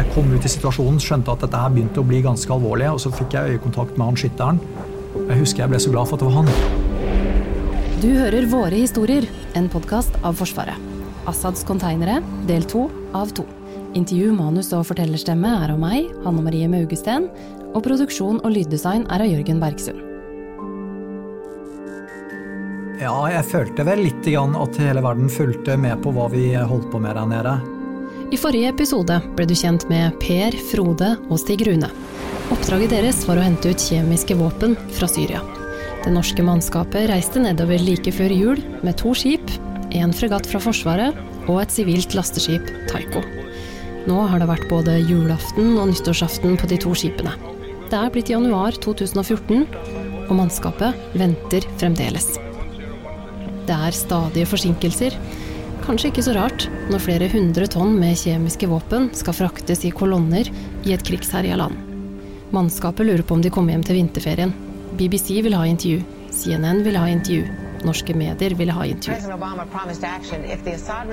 Jeg kom ut i situasjonen, skjønte at dette her begynte å bli ganske alvorlig, og så fikk jeg øyekontakt med han skytteren. Jeg husker jeg ble så glad for at det var han. Du hører Våre historier, en podkast av Forsvaret. Assads konteinere, del to av to. Intervju, manus og fortellerstemme er av meg, Hanne Marie Maugesten, og produksjon og lyddesign er av Jørgen Bergsund. Ja, jeg følte vel litt at hele verden fulgte med på hva vi holdt på med der nede. I forrige episode ble du kjent med Per, Frode og Stig Rune. Oppdraget deres var å hente ut kjemiske våpen fra Syria. Det norske mannskapet reiste nedover like før jul med to skip, en fregatt fra Forsvaret og et sivilt lasteskip, Taiko. Nå har det vært både julaften og nyttårsaften på de to skipene. Det er blitt januar 2014, og mannskapet venter fremdeles. Det er stadige forsinkelser. Kanskje ikke så rart når flere hundre tonn med kjemiske våpen skal fraktes i kolonner i et krigsherja land. Mannskapet lurer på om de kommer hjem til vinterferien. BBC vil ha intervju. CNN vil ha intervju. Norske medier vil ha intervju.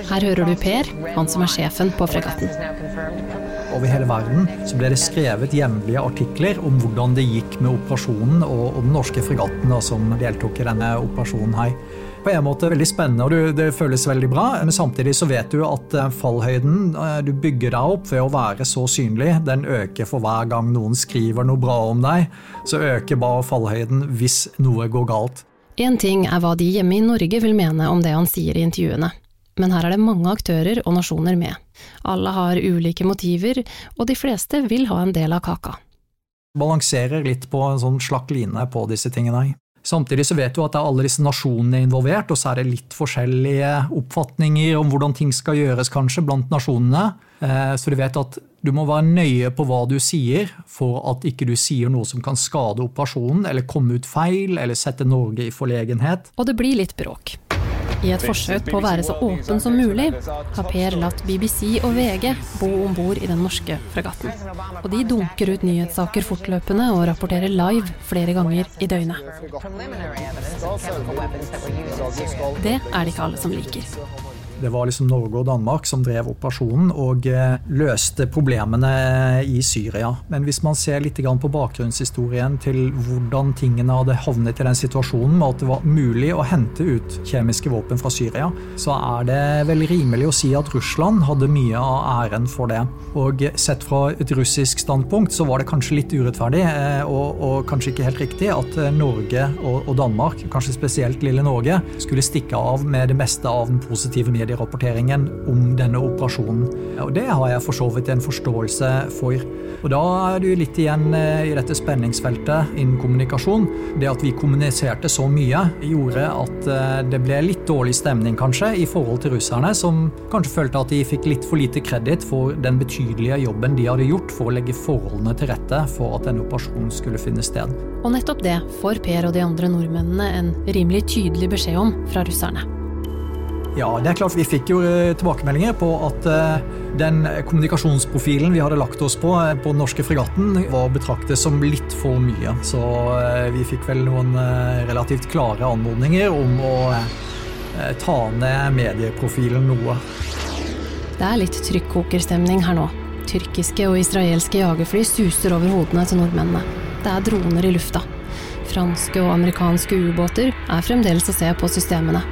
Her hører du Per, han som er sjefen på fregatten. Over hele verden så ble det skrevet jevnlige artikler om hvordan det gikk med operasjonen og, og den norske fregatten da, som deltok i denne operasjonen her. På en måte veldig spennende, og det, føles veldig bra, men samtidig så vet du at eh, fallhøyden eh, du bygger deg opp ved å være så synlig, den øker for hver gang noen skriver noe bra om deg. Så øker bare fallhøyden hvis noe går galt. Én ting er hva de hjemme i Norge vil mene om det han sier i intervjuene, men her er det mange aktører og nasjoner med. Alle har ulike motiver, og de fleste vil ha en del av kaka. Balanserer litt på en sånn slakk line på disse tingene. Samtidig så vet du at det er alle disse nasjonene involvert, og så er det litt forskjellige oppfatninger om hvordan ting skal gjøres, kanskje, blant nasjonene. Eh, så du vet at du må være nøye på hva du sier, for at ikke du sier noe som kan skade operasjonen, eller komme ut feil, eller sette Norge i forlegenhet. Og det blir litt bråk. I et forsøk på å være så åpen som mulig, har Per latt BBC og VG bo om bord i den norske fregatten. Og de dunker ut nyhetssaker fortløpende og rapporterer live flere ganger i døgnet. Det er det ikke alle som liker. Det var liksom Norge og Danmark som drev operasjonen og eh, løste problemene i Syria. Men hvis man ser litt på bakgrunnshistorien til hvordan tingene hadde havnet i den situasjonen med at det var mulig å hente ut kjemiske våpen fra Syria, så er det vel rimelig å si at Russland hadde mye av æren for det. Og sett fra et russisk standpunkt så var det kanskje litt urettferdig eh, og, og kanskje ikke helt riktig at eh, Norge og, og Danmark, kanskje spesielt lille Norge, skulle stikke av med det meste av den positive medien medierapporteringen om denne operasjonen. Og Det har jeg for så vidt en forståelse for. Og Da er du litt igjen eh, i dette spenningsfeltet innen kommunikasjon. Det at vi kommuniserte så mye, gjorde at eh, det ble litt dårlig stemning kanskje i forhold til russerne, som kanskje følte at de fikk litt for lite kreditt for den betydelige jobben de hadde gjort for å legge forholdene til rette for at denne operasjonen skulle finne sted. Og nettopp det får Per og de andre nordmennene en rimelig tydelig beskjed om fra russerne. Ja, det er klart Vi fikk jo eh, tilbakemeldinger på at eh, den kommunikasjonsprofilen vi hadde lagt oss på eh, på den norske fregatten, var betraktet som litt for mye. Så vi fikk vel noen relativt klare anmodninger om å ta ned medieprofilen noe. Det er litt trykkokerstemning her nå. Tyrkiske og israelske jagerfly suser over hodene til nordmennene. Det er droner i lufta. Franske og amerikanske ubåter er fremdeles å se på systemene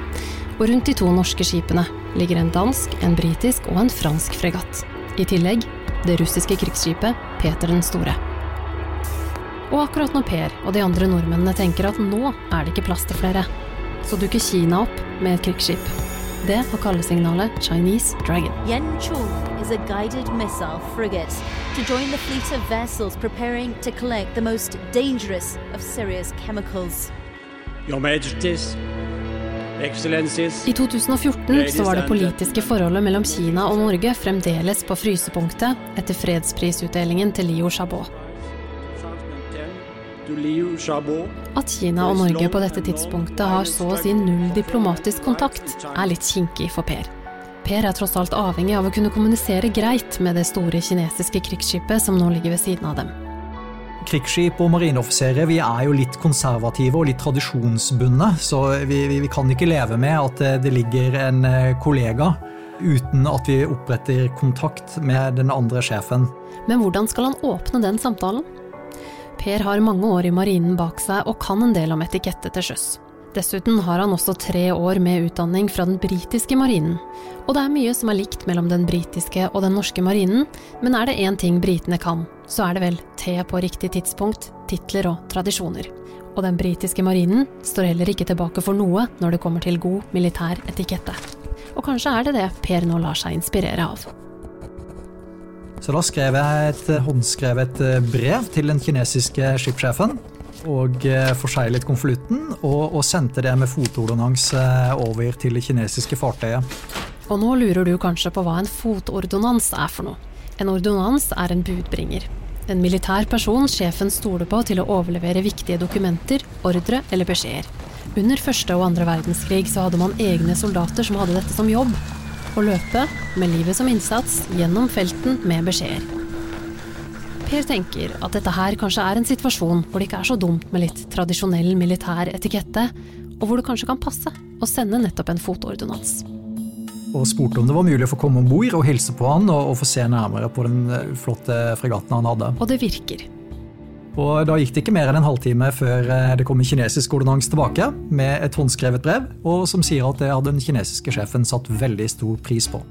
og rundt de to norske skipene ligger en dansk, en britisk og en fransk fregatt. I tillegg det russiske krigsskipet Peter den store. Og akkurat når Per og de andre nordmennene tenker at nå er det ikke plass til flere, så dukker Kina opp med et krigsskip. Det har kallesignalet Chinese Dragon. Yanchul is a guided missile frigate to join the fleet of vessels preparing to collect the most dangerous of Syria's chemicals. Your Majesties, i 2014 så var det politiske forholdet mellom Kina og Norge fremdeles på frysepunktet etter fredsprisutdelingen til Liu Xiaobo. At Kina og Norge på dette tidspunktet har så å si null diplomatisk kontakt, er litt kinkig for Per. Per er tross alt avhengig av å kunne kommunisere greit med det store kinesiske krigsskipet som nå ligger ved siden av dem. Krigsskip og marineoffiserer vi er jo litt konservative og litt tradisjonsbundne, så vi, vi, vi kan ikke leve med at det ligger en eh, kollega uten at vi oppretter kontakt med den andre sjefen. Men hvordan skal han åpne den samtalen? Per har mange år i marinen bak seg og kan en del om etikette til sjøs. Dessuten har han også tre år med utdanning fra den britiske marinen. Og det er mye som er likt mellom den britiske og den norske marinen, men er det én ting britene kan, så er det vel te på riktig tidspunkt, titler og tradisjoner. Og den britiske marinen står heller ikke tilbake for noe når det kommer til god militær etikette. Og kanskje er det det Per nå lar seg inspirere av. Så da skrev jeg et håndskrevet brev til den kinesiske skipssjefen og eh, forseglet konvolutten og, og, sendte det med fotordonnans eh, over til det kinesiske fartøyet. Og nå lurer du kanskje på hva en fotordonnans er for noe. En ordonnans er en budbringer. En militær person sjefen stoler på til å overlevere viktige dokumenter, ordre eller beskjeder. Under første og andre verdenskrig så hadde man egne soldater som hadde dette som jobb. Å løpe, med livet som innsats, gjennom felten med beskjeder. Per tenker at dette her kanskje er en situasjon hvor det ikke er så dumt med litt tradisjonell militær etikette, og hvor det kanskje kan passe å sende nettopp en fotordonnans. Og spurte om det var mulig å få komme om bord og hilse på han og, og få se nærmere på den eh, flotte fregatten han hadde. Og det virker. Og Da gikk det ikke mer enn en halvtime før eh, det kom en kinesisk ordonnans tilbake med et håndskrevet brev, og som sier at det hadde den kinesiske sjefen satt veldig stor pris på.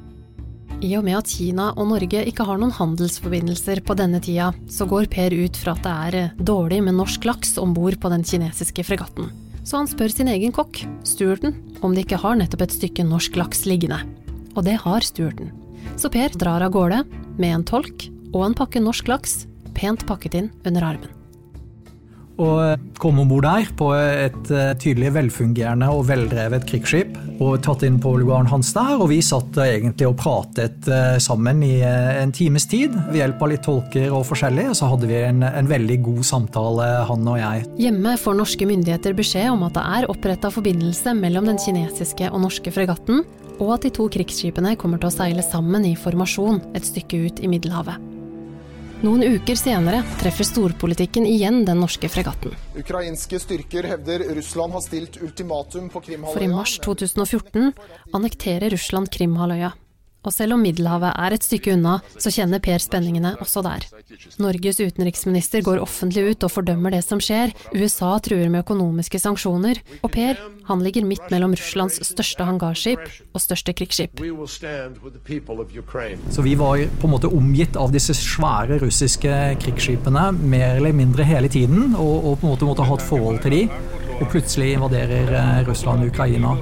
I og med at Kina og Norge ikke har noen handelsforbindelser på denne tida, så går Per ut fra at det er eh, dårlig med norsk laks om bord på den kinesiske fregatten. Så han spør sin egen kokk, Stuarten, om de ikke har nettopp et stykke norsk laks liggende. Og det har Stuarten. Så Per drar av gårde med en tolk og en pakke norsk laks, pent pakket inn under armen og kom komme om bord der på et eh, tydelig velfungerende og veldrevet krigsskip. Og tatt inn på lugaren hans der, og vi satt egentlig og pratet eh, sammen i en times tid. Ved hjelp av litt tolker og forskjellig, så hadde vi en, en veldig god samtale, han og jeg. Hjemme får norske myndigheter beskjed om at det er oppretta forbindelse mellom den kinesiske og norske fregatten, og at de to krigsskipene kommer til å seile sammen i formasjon et stykke ut i Middelhavet. Noen uker senere treffer storpolitikken igjen den norske fregatten. Ukrainske styrker hevder Russland har stilt ultimatum på Krimhalvøya. For i mars 2014 annekterer Russland Krimhalvøya. Og selv om Middelhavet er et stykke unna, så kjenner Per spenningene også der. Norges utenriksminister går offentlig ut og fordømmer det som skjer. USA truer med økonomiske sanksjoner. Og Per, han ligger midt mellom Russlands største hangarskip og største krigsskip. Så vi var på en måte omgitt av disse svære russiske krigsskipene mer eller mindre hele tiden, og, og på en måte måtte ha et forhold til de. Og plutselig invaderer eh, Russland Ukraina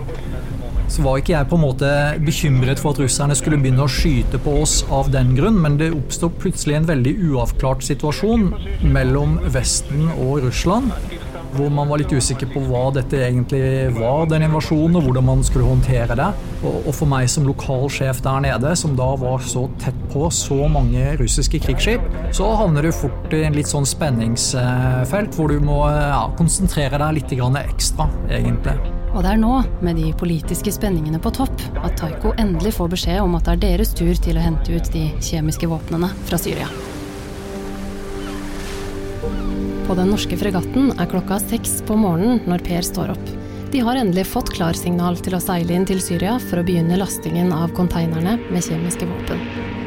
så var ikke jeg på en måte bekymret for at russerne skulle begynne å skyte på oss av den grunn, men det oppstod plutselig en veldig uavklart situasjon mellom Vesten og Russland. Hvor man var litt usikker på hva dette egentlig var, den invasjonen, og hvordan man skulle håndtere det. Og for meg som lokal sjef der nede, som da var så tett på så mange russiske krigsskip, så havner du fort i en litt sånn spenningsfelt hvor du må ja, konsentrere deg litt ekstra, egentlig. Og det er nå, med de politiske spenningene på topp, at Taiko endelig får beskjed om at det er deres tur til å hente ut de kjemiske våpnene fra Syria. På den norske fregatten er klokka seks på morgenen når Per står opp. De har endelig fått klarsignal til å seile inn til Syria for å begynne lastingen av konteinerne med kjemiske våpen.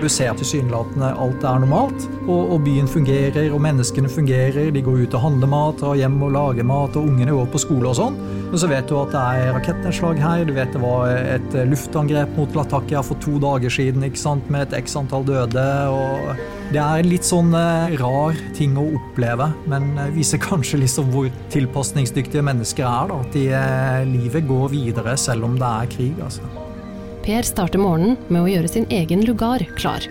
Du ser tilsynelatende alt er normalt, og, og, byen fungerer, og menneskene fungerer. De går ut og handler mat, drar hjem og lager mat, og ungene går på skole og sånn. Men så vet du at det er rakettnedslag her, du vet det var et luftangrep mot Latakia for to dager siden ikke sant, med et x antall døde. og Det er en litt sånn eh, rar ting å oppleve, men eh, viser kanskje liksom hvor tilpasningsdyktige mennesker er. da, At de, eh, livet går videre selv om det er krig. altså. Per starter morgenen med å gjøre sin egen lugar klar.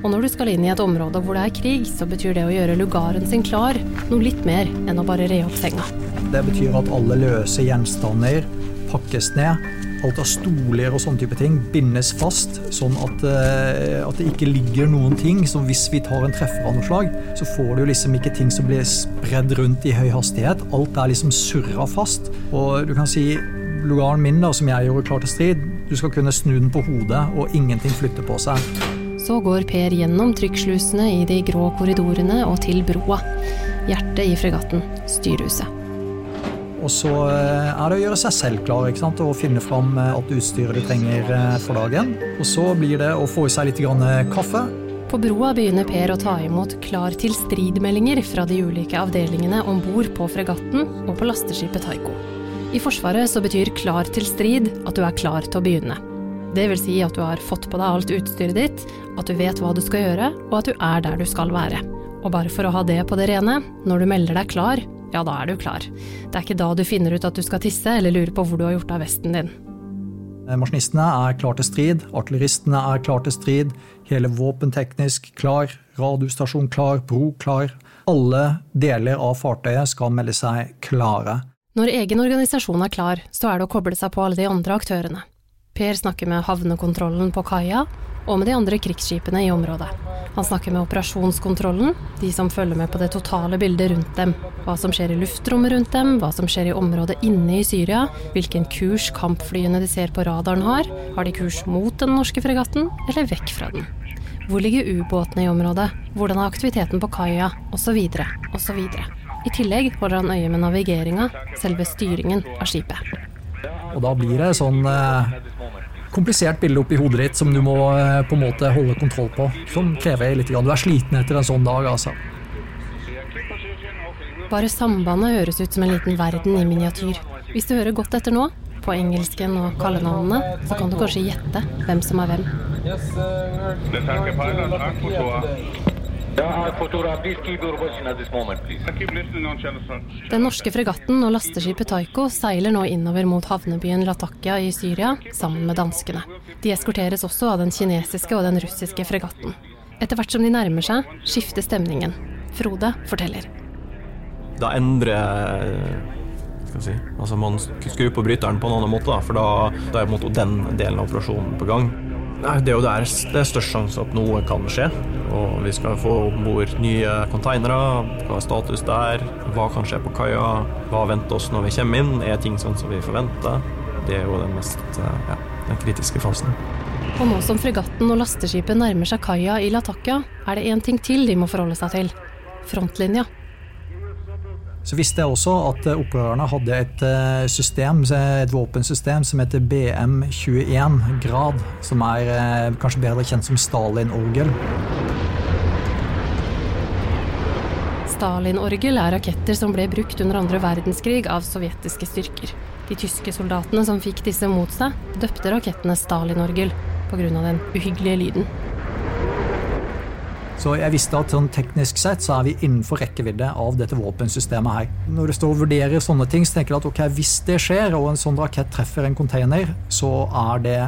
Og når du skal inn i et område hvor det er krig, så betyr det å gjøre lugaren sin klar noe litt mer enn å bare re opp senga. Det betyr at alle løse gjenstander pakkes ned. Alt av stoler og sånne type ting bindes fast, sånn at, eh, at, det ikke ligger noen ting som hvis vi tar en treffer av noe slag, så får du liksom ikke ting som blir spredd rundt i høy hastighet. Alt er liksom surra fast. Og du kan si lugaren min, da, som jeg gjorde klar til strid, du skal kunne snu den på hodet, og ingenting flytter på seg. Så går Per gjennom trykkslusene i de grå korridorene og til broa. Hjertet i fregatten, styrhuset. Og så eh, er det å gjøre seg selv klar ikke sant? og finne fram eh, alt utstyret du trenger eh, for dagen. Og så blir det å få i seg litt grann kaffe. På broa begynner Per å ta imot klar til strid-meldinger fra de ulike avdelingene om bord på fregatten og på lasteskipet Taiko. I Forsvaret så betyr klar til strid at du er klar til å begynne. Det vil si at du har fått på deg alt utstyret ditt, at du vet hva du skal gjøre, og at du er der du skal være. Og bare for å ha det på det rene, når du melder deg klar, ja, da er du klar. Det er ikke da du finner ut at du skal tisse eller lurer på hvor du har gjort av vesten din. Maskinistene er klar til strid, artilleristene er klar til strid, hele våpenteknisk klar, radiostasjon klar, bro klar. Alle deler av fartøyet skal melde seg klare. Når egen organisasjon er klar, så er det å koble seg på alle de andre aktørene. Per snakker med havnekontrollen på kaia, og med de andre krigsskipene i området. Han snakker med operasjonskontrollen, de som følger med på det totale bildet rundt dem. Hva som skjer i luftrommet rundt dem, hva som skjer i området inne i Syria, hvilken kurs kampflyene de ser på radaren har, har de kurs mot den norske fregatten eller vekk fra den? Hvor ligger ubåtene i området, hvordan er aktiviteten på kaia, osv., osv. I tillegg holder han øye med navigeringa, selve styringen av skipet. Og da blir det sånn eh, komplisert bilde oppi hodet ditt som du må eh, på en måte holde kontroll på. Som krever litt. Du er sliten etter en sånn dag, altså. Bare sambandet høres ut som en liten verden i miniatyr. Hvis du hører godt etter nå, på engelsken og kallenavnene, så kan du kanskje gjette hvem som er hvem. Yes, uh, den norske fregatten og lasteskipet Taiko seiler nå innover mot havnebyen Latakia i Syria sammen med danskene. De eskorteres også av den kinesiske og den russiske fregatten. Etter hvert som de nærmer seg, skifter stemningen. Frode forteller. Da endrer skal si, altså Man skrur på bryteren på en annen måte, for da, da er den delen av operasjonen på gang. Nei, Det er jo der det er størst sjanse at noe kan skje. Og vi skal få om bord nye konteinere. Hva er status der? Hva kan skje på kaia? Hva venter oss når vi kommer inn? Er ting sånn som vi forventer? Det er jo den mest ja, den kritiske fasen. Og nå som fregatten og lasteskipet nærmer seg kaia i Latakia, er det én ting til de må forholde seg til. Frontlinja. Så visste jeg også at eh, opprørerne hadde et eh, system, et våpensystem som heter BM21 grad, som er eh, kanskje bedre kjent som Stalin-orgel. Stalin-orgel er raketter som ble brukt under andre verdenskrig av sovjetiske styrker. De tyske soldatene som fikk disse mot seg, døpte rakettene Stalin-orgel pga. den uhyggelige lyden. Så jeg visste at sånn teknisk sett så er vi innenfor rekkevidde av dette våpensystemet her. Når det står og vurderer sånne ting, så tenker jeg at ok, hvis det skjer, og en sånn rakett treffer en container, så er det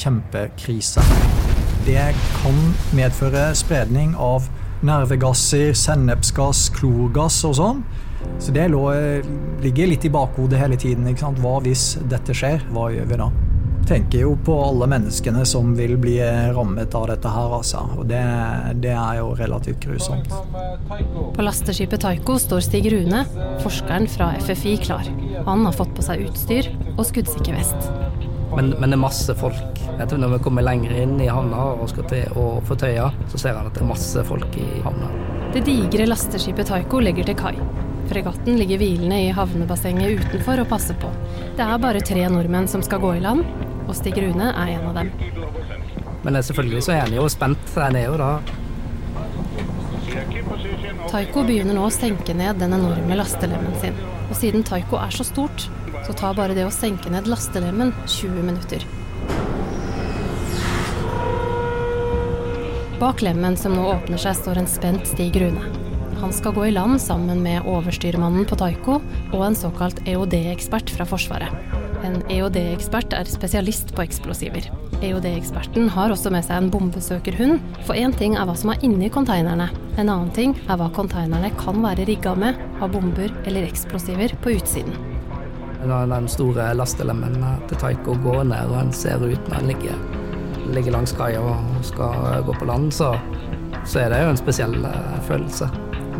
kjempekrise. Det kan medføre spredning av nervegasser, sennepsgass, klorgass og sånn. Så det ligger litt i bakhodet hele tiden. Hva hvis dette skjer? Hva gjør vi da? Tenker jo på alle menneskene som vil bli rammet av dette her, altså. Og det, det er jo relativt grusomt. På lasteskipet Taiko står Stig Rune, forskeren fra FFI, klar. Han har fått på seg utstyr og skuddsikker vest. Men, men, det er masse folk. Jeg tror Når vi kommer lenger inn i havna og skal til å få tøya, så ser han at det er masse folk i havna. Det digre lasteskipet Taiko legger til kai. Fregatten ligger hvilende i havnebassenget utenfor og passer på. Det er bare tre nordmenn som skal gå i land, og Stig Rune er en av dem. Men selvfølgelig så er han jo spent. Han er jo da Taiko begynner nå å senke ned den enorme lastelemmen sin. Og siden Taiko er så stort, så tar bare det å senke ned lastelemmen 20 minutter. Bak lemmen som nå åpner seg, står en spent Stig Rune. Han skal gå i land sammen med overstyrmannen på Taiko og en såkalt EOD-ekspert fra Forsvaret. En EOD-ekspert er spesialist på eksplosiver. EOD-eksperten har også med seg en bombesøkerhund, for én ting er hva som er inni konteinerne, en annen ting er hva konteinerne kan være rigga med av bomber eller eksplosiver på utsiden. Når den store lastelemmen til Taiko går ned, og en ser ut når en ligger, ligger langs kaia og skal gå på land, så, så, er det jo en spesiell uh, følelse.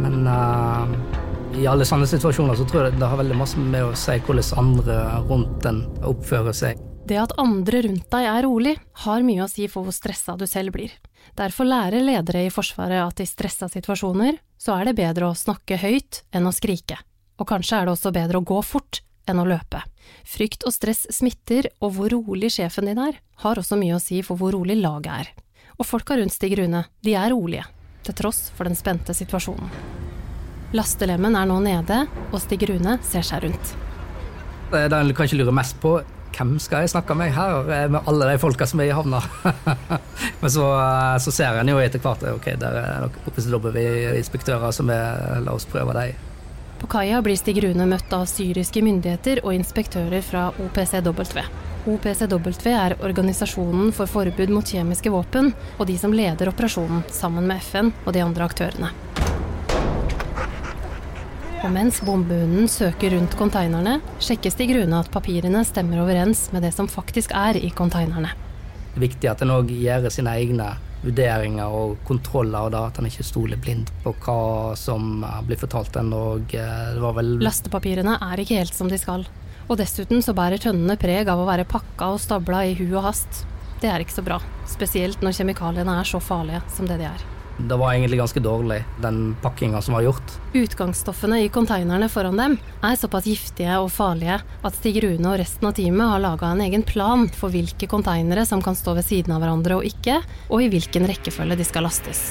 Men uh, i alle sånne situasjoner så tror jeg det har veldig masse med å si hvordan andre rundt en oppfører seg. Det at andre rundt deg er rolig, har mye å si for hvor stressa du selv blir. Derfor lærer ledere i Forsvaret at i stressa situasjoner så er det bedre å snakke høyt enn å skrike, og kanskje er det også bedre å gå fort enn å løpe. Frykt og stress smitter, og hvor rolig sjefen din er, har også mye å si for hvor rolig laget er. Og folka rundt Stig Rune, de er rolige, til tross for den spente situasjonen. Lastelemmen er nå nede, og Stig Rune ser seg rundt. Det han kanskje lurer mest på, hvem skal jeg snakke med her, med alle de folka som er i havna? Men så, så ser en jo etter hvert ok, der er nok OPCW-inspektører som er La oss prøve dem. På kaia blir Stig Rune møtt av syriske myndigheter og inspektører fra OPCW. OPCW er organisasjonen for forbud mot kjemiske våpen, og de som leder operasjonen sammen med FN og de andre aktørene. Og mens bombehunden søker rundt konteinerne, sjekker Stig Rune at papirene stemmer overens med det som faktisk er i konteinerne. Det er viktig at en òg gjør sine egne vurderinger og kontroller, og da at en ikke stoler blindt på hva som blir fortalt en. Og eh, det var vel Lastepapirene er ikke helt som de skal. Og dessuten så bærer tønnene preg av å være pakka og stabla i hu og hast. Det er ikke så bra, spesielt når kjemikaliene er så farlige som det de er. Det var egentlig ganske dårlig, den pakkinga som var gjort. Utgangsstoffene i konteinerne foran dem er såpass giftige og farlige at Stig Rune og resten av teamet har laga en egen plan for hvilke konteinere som kan stå ved siden av hverandre og ikke, og i hvilken rekkefølge de skal lastes.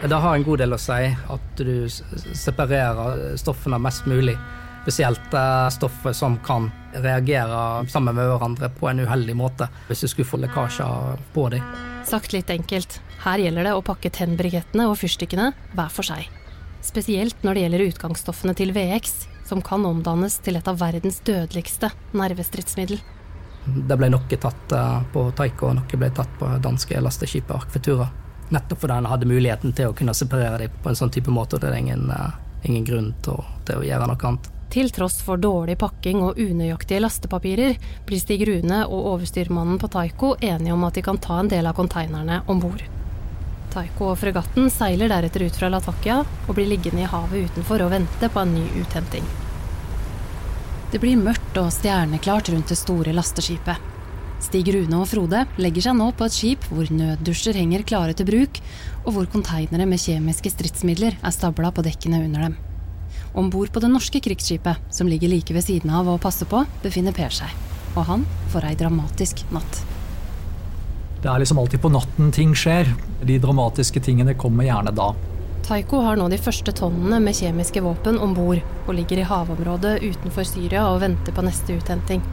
Det har en god del å si at du separerer stoffene mest mulig. Spesielt stoffet stoffer som kan reagere sammen med hverandre på en uheldig måte hvis du skulle få lekkasjer på dem. Sagt litt enkelt, her gjelder det å pakke tennbrikettene og fyrstikkene hver for seg. Spesielt når det gjelder utgangsstoffene til VX, som kan omdannes til et av verdens dødeligste nervestridsmiddel. Det ble noe tatt eh, på Taiko, og noe ble tatt på danske lasteskipet Arkvetura. Nettopp fordi en hadde muligheten til å kunne separere dem på en sånn type måte, og det er ingen, eh, ingen grunn til å, til å gjøre noe annet. Til tross for dårlig pakking og unøyaktige lastepapirer, blir Stig Rune og overstyrmannen på Taiko enige om at de kan ta en del av konteinerne om bord. Taiko og fregatten seiler deretter ut fra Latakia og blir liggende i havet utenfor og vente på en ny uthenting. Det blir mørkt og stjerneklart rundt det store lasteskipet. Stig Rune og Frode legger seg nå på et skip hvor nøddusjer henger klare til bruk, og hvor konteinere med kjemiske stridsmidler er stabla på dekkene under dem. Om bord på det norske krigsskipet, som ligger like ved siden av og passer på, befinner Per seg. Og han får ei dramatisk natt. Det er liksom alltid på natten ting skjer. De dramatiske tingene kommer gjerne da. Taiko har nå de første tonnene med kjemiske våpen om bord, og ligger i havområdet utenfor Syria og venter på neste uthenting.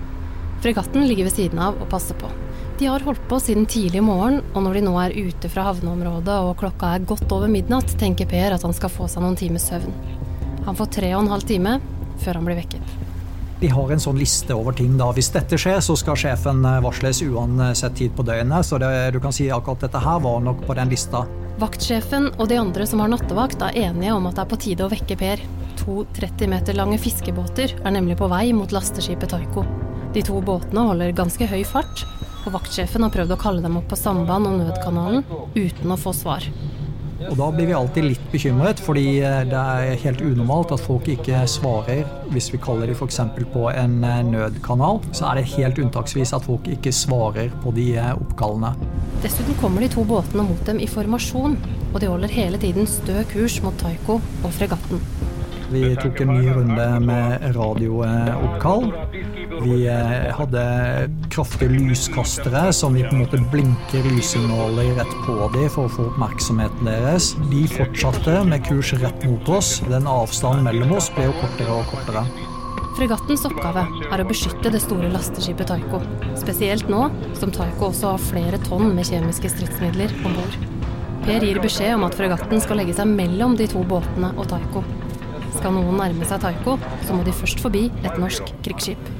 Fregatten ligger ved siden av og passer på. De har holdt på siden tidlig morgen, og når de nå er ute fra havneområdet og klokka er godt over midnatt, tenker Per at han skal få seg noen timers søvn. Han får tre og en halv time før han blir vekket. De har en sånn liste over ting. da. Hvis dette skjer, så skal sjefen eh, varsles uansett tid på døgnet. Så det, du kan si akkurat dette her var nok på den lista. Vaktsjefen og de andre som har nattevakt, er enige om at det er på tide å vekke Per. To 30 meter lange fiskebåter er nemlig på vei mot lasteskipet Taiko. De to båtene holder ganske høy fart, og vaktsjefen har prøvd å kalle dem opp på samband og nødkanalen uten å få svar. Og da blir vi alltid litt bekymret, fordi eh, det er helt unormalt at folk ikke svarer hvis vi kaller dem f.eks. på en eh, nødkanal. Så er det helt unntaksvis at folk ikke svarer på de eh, oppkallene. Dessuten kommer de to båtene mot dem i formasjon, og de holder hele tiden stø kurs mot Taiko og fregatten. Vi tok en ny runde med radiooppkall. Vi eh, hadde kraftige lyskastere som vi på en måte blinker lyssignaler rett på dem for å få oppmerksomheten deres. De fortsatte med kurs rett mot oss. Den avstanden mellom oss ble jo kortere og kortere. Fregattens oppgave er å beskytte det store lasteskipet Taiko. Spesielt nå som Taiko også har flere tonn med kjemiske stridsmidler om bord. Per gir beskjed om at fregatten skal legge seg mellom de to båtene og Taiko. Skal noen nærme seg Taiko, så må de først forbi et norsk krigsskip.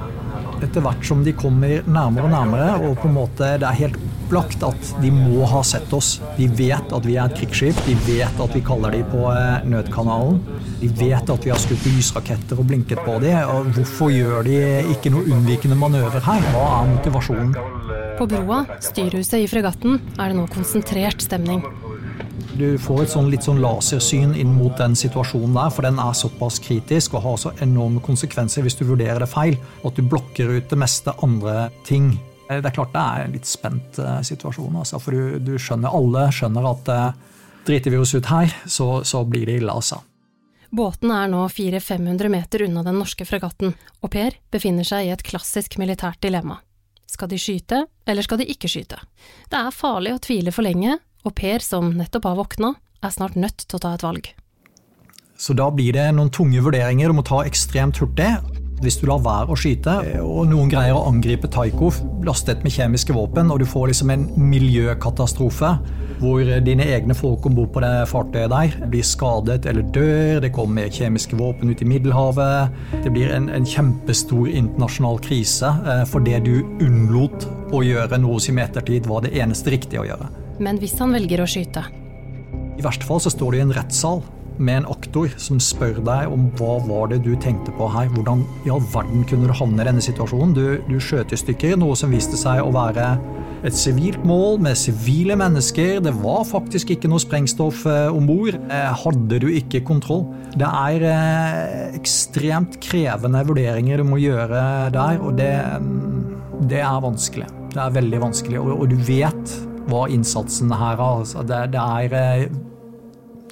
Etter hvert som de kommer nærmere og nærmere, og på en måte det er helt opplagt at de må ha sett oss. De vet at vi er et krigsskip, de vet at vi kaller dem på eh, nødkanalen. De vet at vi har skutt lysraketter og blinket på dem. og Hvorfor gjør de ikke noe unnvikende manøver her? Hva er motivasjonen? På broa, styrhuset i fregatten, er det nå konsentrert stemning. Du får et sånn litt sånn lasersyn inn mot den situasjonen der, for den er såpass kritisk og har så enorme konsekvenser hvis du vurderer det feil, og at du blokker ut det meste andre ting Det er klart det er en litt spent eh, situasjon, altså, for du, du, skjønner, alle skjønner at uh, driter vi oss ut her, så, så blir det ille, altså. Båten er nå 400-500 meter unna den norske fregatten, og Per befinner seg i et klassisk militært dilemma. Skal de skyte, eller skal de ikke skyte? Det er farlig å tvile for lenge, og Per, som nettopp har våkna, er snart nødt til å ta et valg. Så da blir det noen tunge vurderinger du må ta ekstremt hurtig. Hvis du lar være å skyte, og noen greier å angripe Taiko lastet med kjemiske våpen, og du får liksom en miljøkatastrofe hvor dine egne folk om bord på det fartøyet der blir skadet eller dør, det kommer kjemiske våpen ut i Middelhavet Det blir en, en kjempestor internasjonal krise eh, for det du unnlot å gjøre noe som i ettertid var det eneste riktige å gjøre. Men hvis han velger å skyte? I verste fall så står du i en rettssal med en aktor som spør deg om hva var det du tenkte på her. Hvordan i all verden kunne du havne i denne situasjonen? Du, du skjøt i stykker noe som viste seg å være et sivilt mål med sivile mennesker. Det var faktisk ikke noe sprengstoff eh, om bord. Eh, hadde du ikke kontroll? Det er eh, ekstremt krevende vurderinger du må gjøre der, og det, mm, det er vanskelig. Det er veldig vanskelig, og, og du vet hva innsatsen her er. Altså, det, det er eh,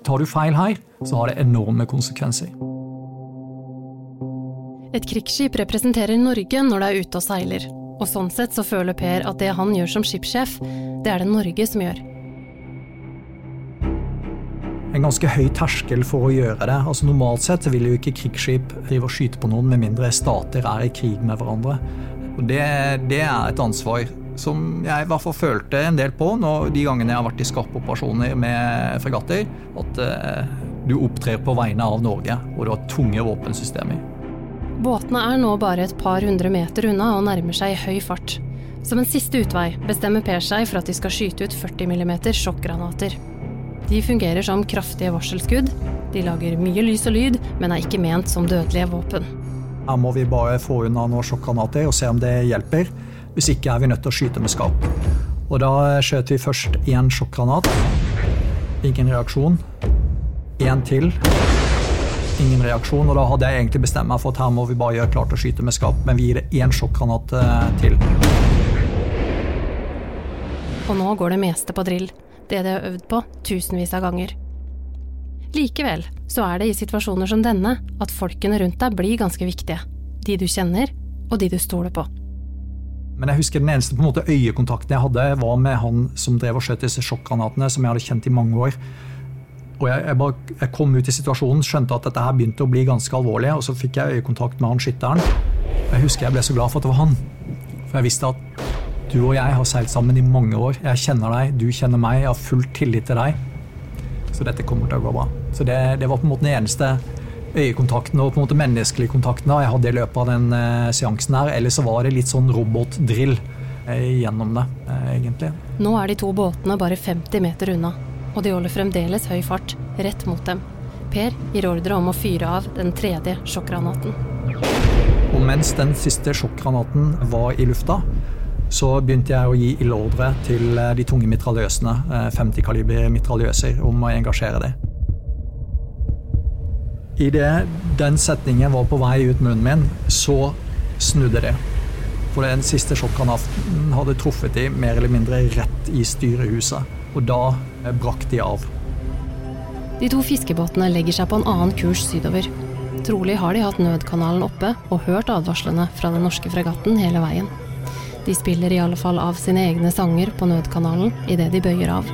Tar du feil her, så har det enorme konsekvenser. Et krigsskip representerer Norge når det er ute og seiler, og sånn sett så føler Per at det han gjør som skipssjef, det er det Norge som gjør. En ganske høy terskel for å gjøre det. Altså Normalt sett vil jo ikke krigsskip drive og skyte på noen med mindre stater er i krig med hverandre. Og det, det er et ansvar som jeg i hvert fall følte en del på når, de gangene jeg har vært i skarpe operasjoner med fregatter, at eh, du opptrer på vegne av Norge, og du har tunge våpensystemer. Båtene er nå bare et par hundre meter unna og nærmer seg i høy fart. Som en siste utvei bestemmer Per seg for at de skal skyte ut 40 mm sjokkgranater. De fungerer som kraftige varselskudd. De lager mye lys og lyd, men er ikke ment som dødelige våpen. Her må vi bare få unna noen sjokkgranater og se om det hjelper. Hvis ikke er vi nødt til å skyte med skap. Og da skjøt vi først én sjokkgranat. Ingen reaksjon. Én til. Ingen reaksjon. Og da hadde jeg egentlig bestemt meg for at her må vi bare gjøre klart å skyte med skap, men vi gir det én sjokkgranat eh, til. Og nå går det meste på drill. Det de har øvd på tusenvis av ganger. Likevel så er det i situasjoner som denne at folkene rundt deg blir ganske viktige. De du kjenner, og de du stoler på. Men jeg husker den eneste på en måte øyekontakten jeg hadde, var med han som drev og skjøt disse sjokkgranatene, som jeg hadde kjent i mange år. Og jeg, jeg, bare, jeg, kom ut i situasjonen, skjønte at dette her begynte å bli ganske alvorlig, og så fikk jeg øyekontakt med han skytteren. Jeg husker jeg ble så glad for at det var han. For jeg visste at du og jeg har seilt sammen i mange år. Jeg kjenner deg, du kjenner meg, jeg har full tillit til deg. Så dette kommer til å gå bra. Så det, det var på en måte den eneste øyekontakten og på en måte menneskelige kontakten jeg hadde i løpet av den eh, seansen her. Eller så var det litt sånn robotdrill uh, gjennom det, uh, egentlig. Nå er de to båtene bare 50 meter unna, og de holder fremdeles høy fart rett mot dem. Per gir ordre om å fyre av den tredje sjokkgranaten. Og mens den siste sjokkgranaten var i lufta, så begynte jeg å gi ildordre til de tunge mitraljøsene, 50 kaliber mitraljøser, om å engasjere dem. Idet den setningen var på vei ut munnen min, så snudde det. For den siste sjokkgranaten hadde truffet de mer eller mindre rett i styrehuset. Og da brakk de av. De to fiskebåtene legger seg på en annen kurs sydover. Trolig har de hatt nødkanalen oppe og hørt advarslene fra den norske fregatten hele veien. De spiller i alle fall av sine egne sanger på nødkanalen idet de bøyer av.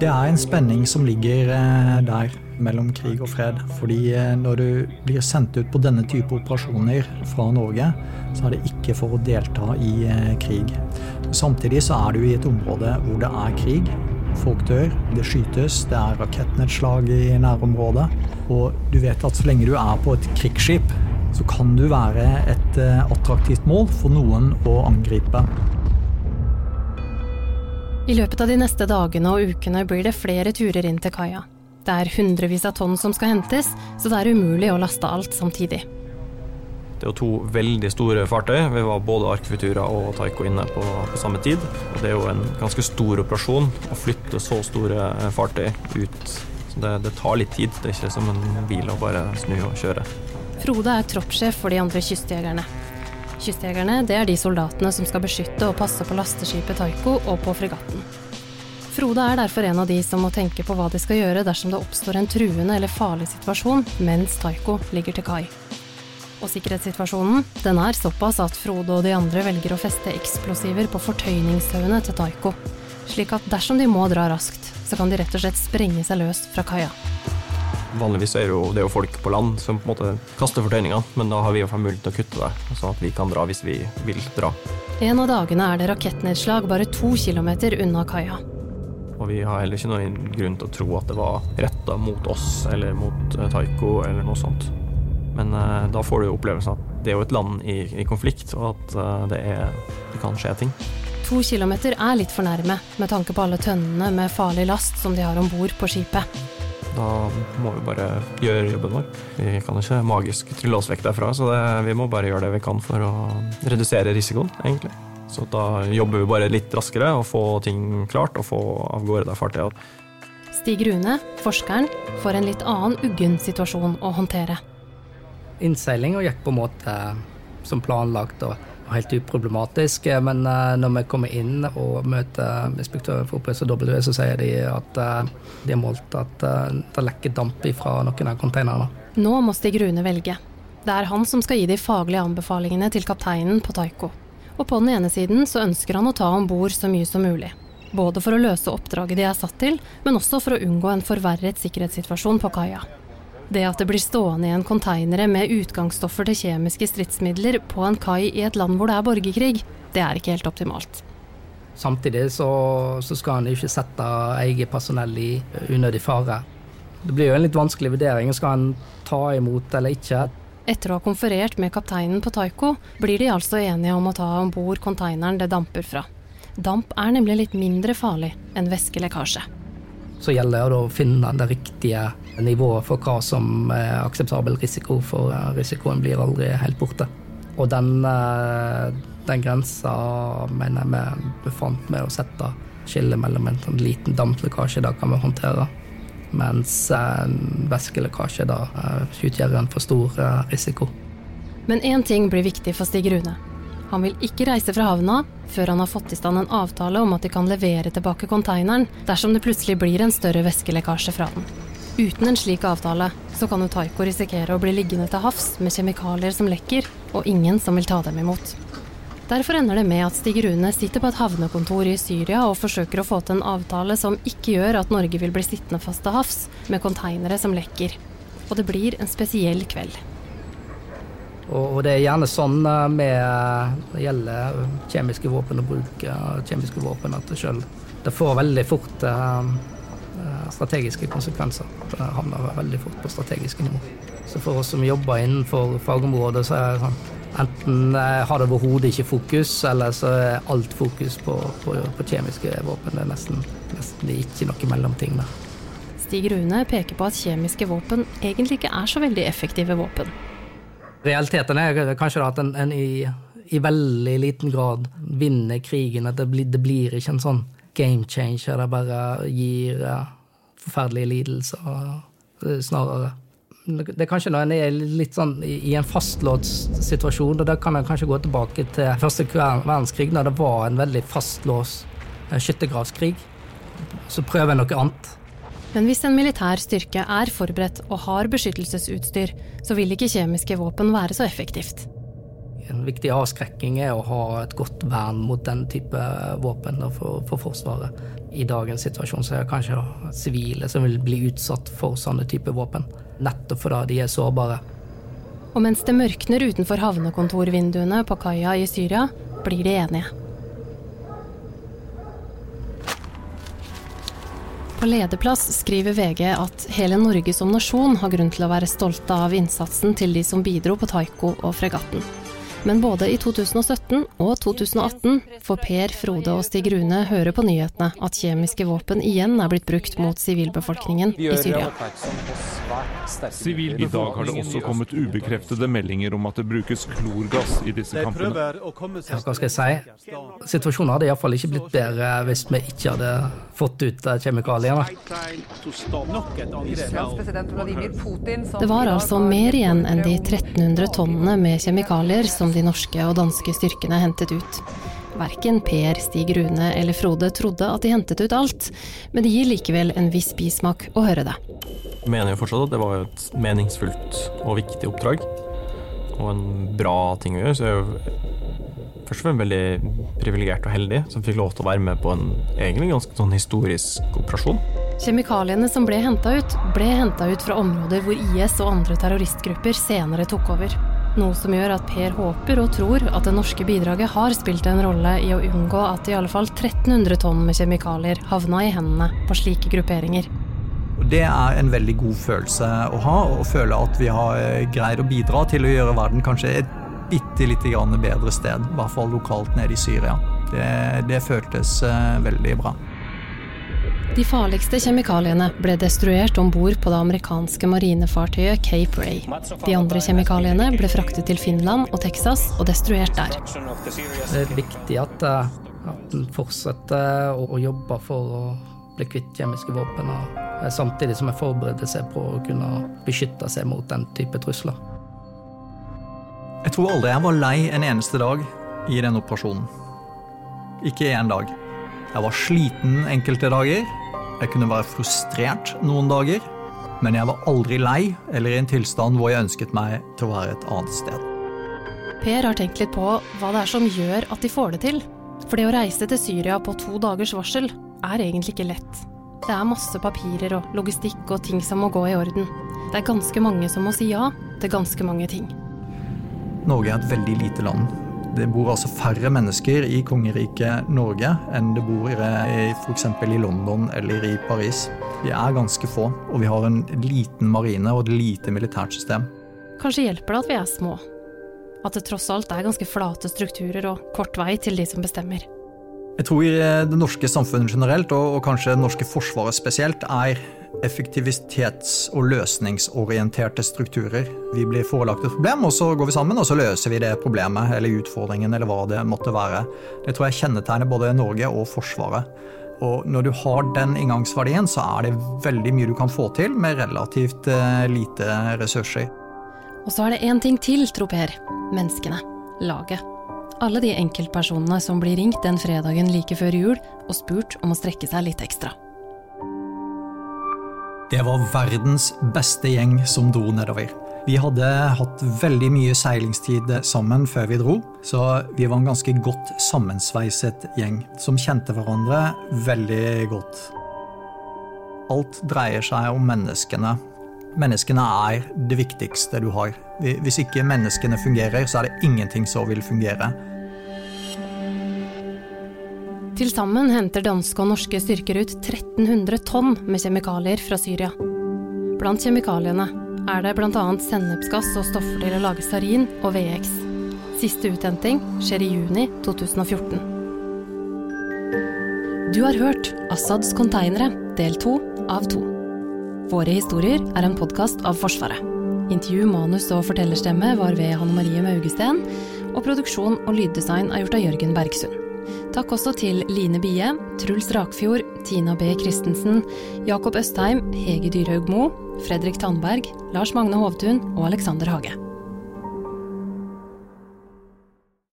Det er en spenning som ligger eh, der mellom krig og fred. Fordi eh, når du blir sendt ut på denne type operasjoner fra Norge, så er det ikke for å delta i eh, krig. Samtidig så er du i et område hvor det er krig. Folk dør, det skytes, det er rakettnedslag i nærområdet. Og du vet at så lenge du er på et krigsskip, så kan du være et attraktivt mål for noen å angripe. I løpet av de neste dagene og ukene blir det flere turer inn til kaia. Det er hundrevis av tonn som skal hentes, så det er umulig å laste alt samtidig. Det er jo to veldig store fartøy. Vi var både Arkvitura og Taiko inne på, på, samme tid. Og det er jo en ganske stor operasjon å flytte så store eh, fartøy ut. Så det, det tar litt tid. Det er ikke som en bil å bare snu og kjøre. Frode er troppssjef for de andre kystjegerne. Kystjegerne det er de soldatene som skal beskytte og passe på lasteskipet Taiko og på fregatten. Frode er derfor en av de som må tenke på hva de skal gjøre dersom det oppstår en truende eller farlig situasjon mens Taiko ligger til kai. Og sikkerhetssituasjonen den er såpass at Frode og de andre velger å feste eksplosiver på fortøyningstauene til Taiko, slik at dersom de må dra raskt, så kan de rett og slett sprenge seg løs fra kaia. Vanligvis er det, jo, det er jo folk på land som på en måte kaster fortøyningene, men da har vi jo mulighet til å kutte det, sånn at vi kan dra hvis vi vil dra. En av dagene er det rakettnedslag bare to kilometer unna kaia. Og vi har heller ikke noen grunn til å tro at det var retta mot oss eller mot uh, Taiko eller noe sånt. Men uh, da får du jo opplevelsen at det er jo et land i, i konflikt, og at uh, det, er, det kan skje ting. To kilometer er litt for nærme, med tanke på alle tønnene med farlig last som de har om bord på skipet. Da må vi bare gjøre jobben vår. Vi kan ikke magisk trylle oss vekk derfra, så det, vi må bare gjøre det vi kan for å redusere risikoen, egentlig. Så da jobber vi bare litt raskere og få ting klart og få av gårde det fartøyet. Stig Rune, forskeren, får en litt annen uggen situasjon å håndtere. Innseilinga gikk på en måte som planlagt. og helt uproblematisk. Men uh, når vi kommer inn og møter inspektøren for OPSW, så sier de at uh, de har målt at det lekker damp fra noen av containerne. Nå må Stig Rune velge. Det er han som skal gi de faglige anbefalingene til kapteinen på Taiko. Og på den ene siden så ønsker han å ta om bord så mye som mulig. Både for å løse oppdraget de er satt til, men også for å unngå en forverret sikkerhetssituasjon på kaia. Det at det blir stående igjen konteinere med utgangsstoffer til kjemiske stridsmidler på en kai i et land hvor det er borgerkrig, det er ikke helt optimalt. Samtidig så, så skal en ikke sette eget personell i unødig fare. Det blir jo en litt vanskelig vurdering. Skal en ta imot eller ikke? Etter å ha konferert med kapteinen på Taiko, blir de altså enige om å ta om bord konteineren det damper fra. Damp er nemlig litt mindre farlig enn væskelekkasje. Så gjelder det å finne det riktige nivået for hva som er akseptabel risiko, for eh, risikoen blir aldri helt borte. Og den, eh, den grensa mener jeg vi befant med å sette skillet mellom en sånn liten damplekkasje, det kan vi håndtere. Mens en væskelekkasje da eh, utgjør en for stor risiko. Men én ting blir viktig for Stig Rune. Han vil ikke reise fra havna før han har fått i stand en avtale om at de kan levere tilbake konteineren dersom det plutselig blir en større væskelekkasje fra den. Uten en slik avtale så kan jo risikere å bli liggende til havs med kjemikalier som lekker, og ingen som vil ta dem imot. Derfor ender det med at Stig Rune sitter på et havnekontor i Syria og forsøker å få til en avtale som ikke gjør at Norge vil bli sittende fast til havs med konteinere som lekker. Og det blir en spesiell kveld. Og det er gjerne sånn eh, med eh, det gjelder kjemiske våpen og bruk av kjemiske våpen at det selv får veldig fort eh, strategiske konsekvenser. Det havner veldig fort på strategiske nivå. Så for oss som jobber innenfor fagområdet, så er det sånn enten har det overhodet ikke fokus, eller så er alt fokus på, på, på kjemiske våpen. Det er nesten, nesten ikke noe mellomting der. Stig Rune peker på at kjemiske våpen egentlig ikke er så veldig effektive våpen. Realiteten er kanskje at en, en i, i, veldig liten grad vinner krigen. At det blir, det blir ikke en sånn game changer. Det bare gir forferdelige lidelser, uh, snarere. Det er kanskje når en er litt sånn i, en fastlåst situasjon, og da kan en kanskje gå tilbake til første verdenskrig, når det var en veldig fastlåst uh, skyttergravskrig. Så prøver en noe annet. Men hvis en militær styrke er forberedt og har beskyttelsesutstyr, så vil ikke kjemiske våpen være så effektivt. En viktig avskrekking er å ha et godt vern mot den type våpen for, for Forsvaret. I dagens situasjon så er det kanskje sivile som vil bli utsatt for sånne type våpen. Nettopp fordi de er sårbare. Og mens det mørkner utenfor havnekontorvinduene på kaia i Syria, blir de enige. På lederplass skriver VG at hele Norge som nasjon har grunn til å være stolte av innsatsen til de som bidro på Taiko og fregatten. Men både i 2017 og 2018 får Per, Frode og Stig Rune høre på nyhetene at kjemiske våpen igjen er blitt brukt mot sivilbefolkningen i Syria. I dag har det også kommet ubekreftede meldinger om at det brukes klorgass i disse kampene. Ja, hva skal jeg si? Situasjonen hadde iallfall ikke blitt bedre hvis vi ikke hadde fått ut kjemikaliene. Det var altså mer igjen enn de 1300 tonnene med kjemikalier som som de norske og danske styrkene hentet ut. Verken Per, Stig Rune eller Frode trodde at de hentet ut alt, men det gir likevel en viss bismak å høre det. Jeg mener jo fortsatt at det var et meningsfullt og viktig oppdrag, og en bra ting å gjøre. Så jeg er jo først og fremst veldig privilegert og heldig som fikk lov til å være med på en egentlig ganske sånn historisk operasjon. Kjemikaliene som ble henta ut, ble henta ut fra områder hvor IS og andre terroristgrupper senere tok over. Noe som gjør at Per håper og tror at det norske bidraget har spilt en rolle i å unngå at i alle fall 1300 tonn med kjemikalier havna i hendene på slike grupperinger. Det er en veldig god følelse å ha, å føle at vi har eh, greid å bidra til å gjøre verden kanskje et bitte lite grann bedre sted, i hvert fall lokalt nede i Syria. Det, det føltes eh, veldig bra. De farligste kjemikaliene ble destruert om bord på det amerikanske marinefartøyet Cape Ray. De andre kjemikaliene ble fraktet til Finland og Texas og destruert der. Det er viktig at, eh, at en fortsetter å, å jobbe for å bli kvitt kjemiske våpen, og samtidig som en forbereder seg på å kunne beskytte seg mot den type trusler. Jeg tror aldri jeg var lei en eneste dag i den operasjonen. Ikke én dag. Jeg var sliten enkelte dager. Jeg kunne være frustrert noen dager. Men jeg var aldri lei eller i en tilstand hvor jeg ønsket meg til å være et annet sted. Per har tenkt litt på hva det er som gjør at de får det til. For det å reise til Syria på to dagers varsel er egentlig ikke lett. Det er masse papirer og logistikk og ting som må gå i orden. Det er ganske mange som må si ja til ganske mange ting. Norge er et veldig lite land. Det bor altså færre mennesker i kongeriket Norge enn det bor f.eks. i London eller i Paris. Vi er ganske få, og vi har en liten marine og et lite militært system. Kanskje hjelper det at vi er små. At det tross alt er ganske flate strukturer og kort vei til de som bestemmer. Jeg tror det norske samfunnet generelt, og kanskje det norske forsvaret spesielt, er effektivitets- og løsningsorienterte strukturer. Vi blir forelagt et problem, og så går vi sammen og så løser vi det problemet eller utfordringen eller hva det måtte være. Det tror jeg kjennetegner både Norge og Forsvaret. Og når du har den inngangsverdien, så er det veldig mye du kan få til med relativt eh, lite ressurser. Og så er det én ting til, tror Per. Menneskene. Laget. Alle de enkeltpersonene som blir ringt den fredagen like før jul og spurt om å strekke seg litt ekstra. Det var verdens beste gjeng som dro nedover. Vi hadde hatt veldig mye seilingstid sammen før vi dro, så vi var en ganske godt sammensveiset gjeng som kjente hverandre veldig godt. Alt dreier seg om menneskene. Menneskene er det viktigste du har. Hvis ikke menneskene fungerer, så er det ingenting som vil fungere. Til sammen henter danske og norske styrker ut 1300 tonn med kjemikalier fra Syria. Blant kjemikaliene er det bl.a. sennepsgass og stoffer til å lage sarin og VX. Siste uthenting skjer i juni 2014. Du har hørt Assads konteinere, del to av to. Våre historier er en podkast av Forsvaret. Intervju, manus og fortellerstemme var ved Hanne Marie Maugesten, og produksjon og lyddesign er gjort av Jørgen Bergsund. Takk også til Line Bie, Truls Rakfjord, Tina B. Christensen, Jakob Østheim, Hege Dyrhaug Moe, Fredrik Tandberg, Lars Magne Hovtun og Alexander Hage.